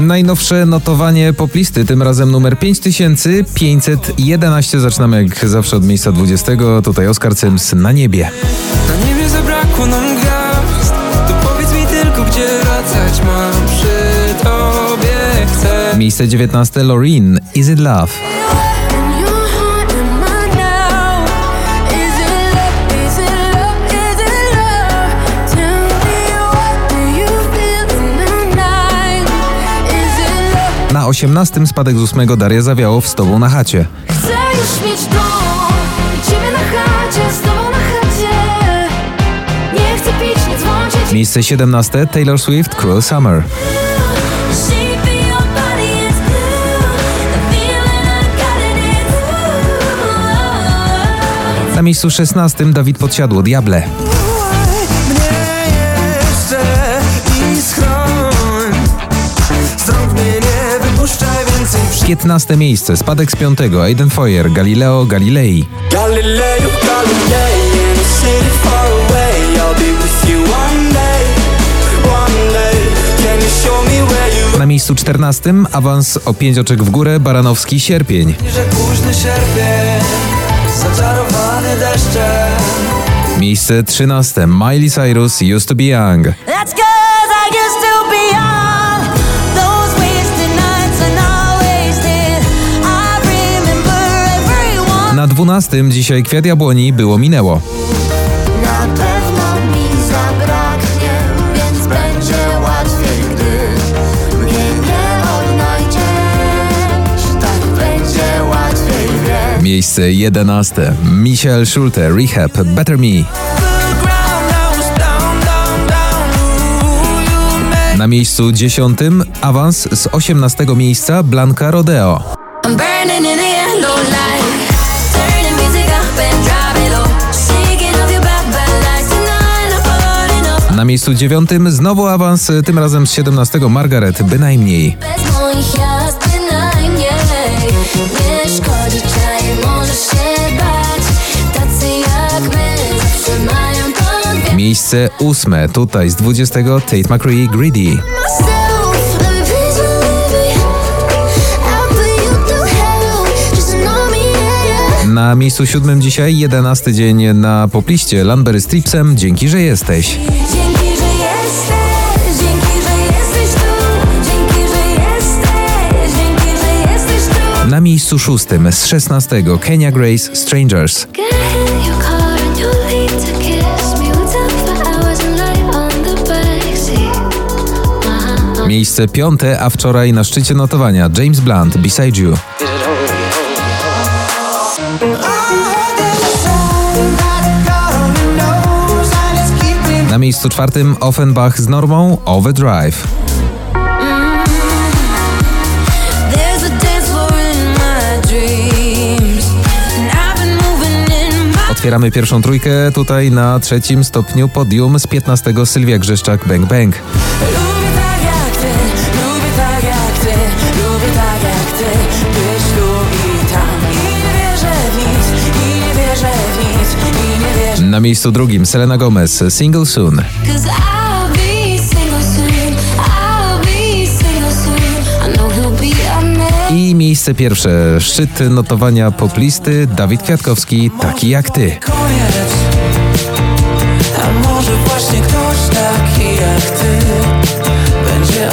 Najnowsze notowanie poplisty, tym razem numer 5511. Zaczynamy jak zawsze od miejsca 20. Tutaj Oskar Cyms na niebie. Na niebie zabrakło nam gwiazd To powiedz mi tylko, gdzie wracać mam przy tobie chcę Miejsce 19. Loreen, Is It Love? 18. spadek z 8. Daria Zawiało z Tobą na chacie. Chcę już mieć dom ciebie na chacie, z tobą na chacie. Nie chcę pić, nie dzwonić. Miejsce 17. Taylor Swift, Cruel Summer. Na miejscu 16. Dawid Podsiadło, Diable. 15. miejsce, spadek z 5. Aiden Foyer, Galileo Galilei. Galileo, Galilei In a city far away I'll be with you one day One day Can you show me where you Na miejscu 14. awans o 5 oczek w górę, Baranowski, Sierpień. Że późny sierpień Zaczarowany deszczem Miejsce 13. Miley Cyrus, Used to be Young. That's cause I used to be young. 12. dzisiaj Kwiat Jabłoni, było minęło. Na pewno mi zabraknie, więc będzie łatwiej, gdy mnie nie odnajdziesz. Tak będzie łatwiej, wiem. Miejsce 11. Michel Schulte, Rehab, Better Me. Na miejscu 10. awans z 18 miejsca Blanka Rodeo. Na miejscu 9. znowu awans, tym razem z 17. Margaret, bynajmniej. Bez moich jazd bynajmniej Nie szkodzi czaj, możesz się bać Tacy jak my zawsze mają plan Wiem Miejsce 8. tutaj z 20. Tate McCree, Greedy. Na miejscu 7. dzisiaj 11 dzień na popliście Lanbery Stripsem. Dzięki, że jesteś miejscu 6. z 16. Kenya Grace, Strangers. Uh-huh. Miejsce 5. a wczoraj na szczycie notowania James Blunt, Beside You. Na miejscu czwartym Offenbach z normą Overdrive. Otwieramy pierwszą trójkę tutaj na trzecim stopniu podium z 15. Sylwia Grzeszczak Bang Bang. Lubię tak jak ty, lubię tak jak ty, lubię tak jak ty Być tu i tam I nie wierzę w nic, i nie wierzę w nic, i nie wierzę Na miejscu drugim Selena Gomez, Single Soon. Miejsce pierwsze. Szczyt notowania poplisty Dawid Kwiatkowski, taki jak ty. Koniec. A może właśnie ktoś taki jak ty będzie.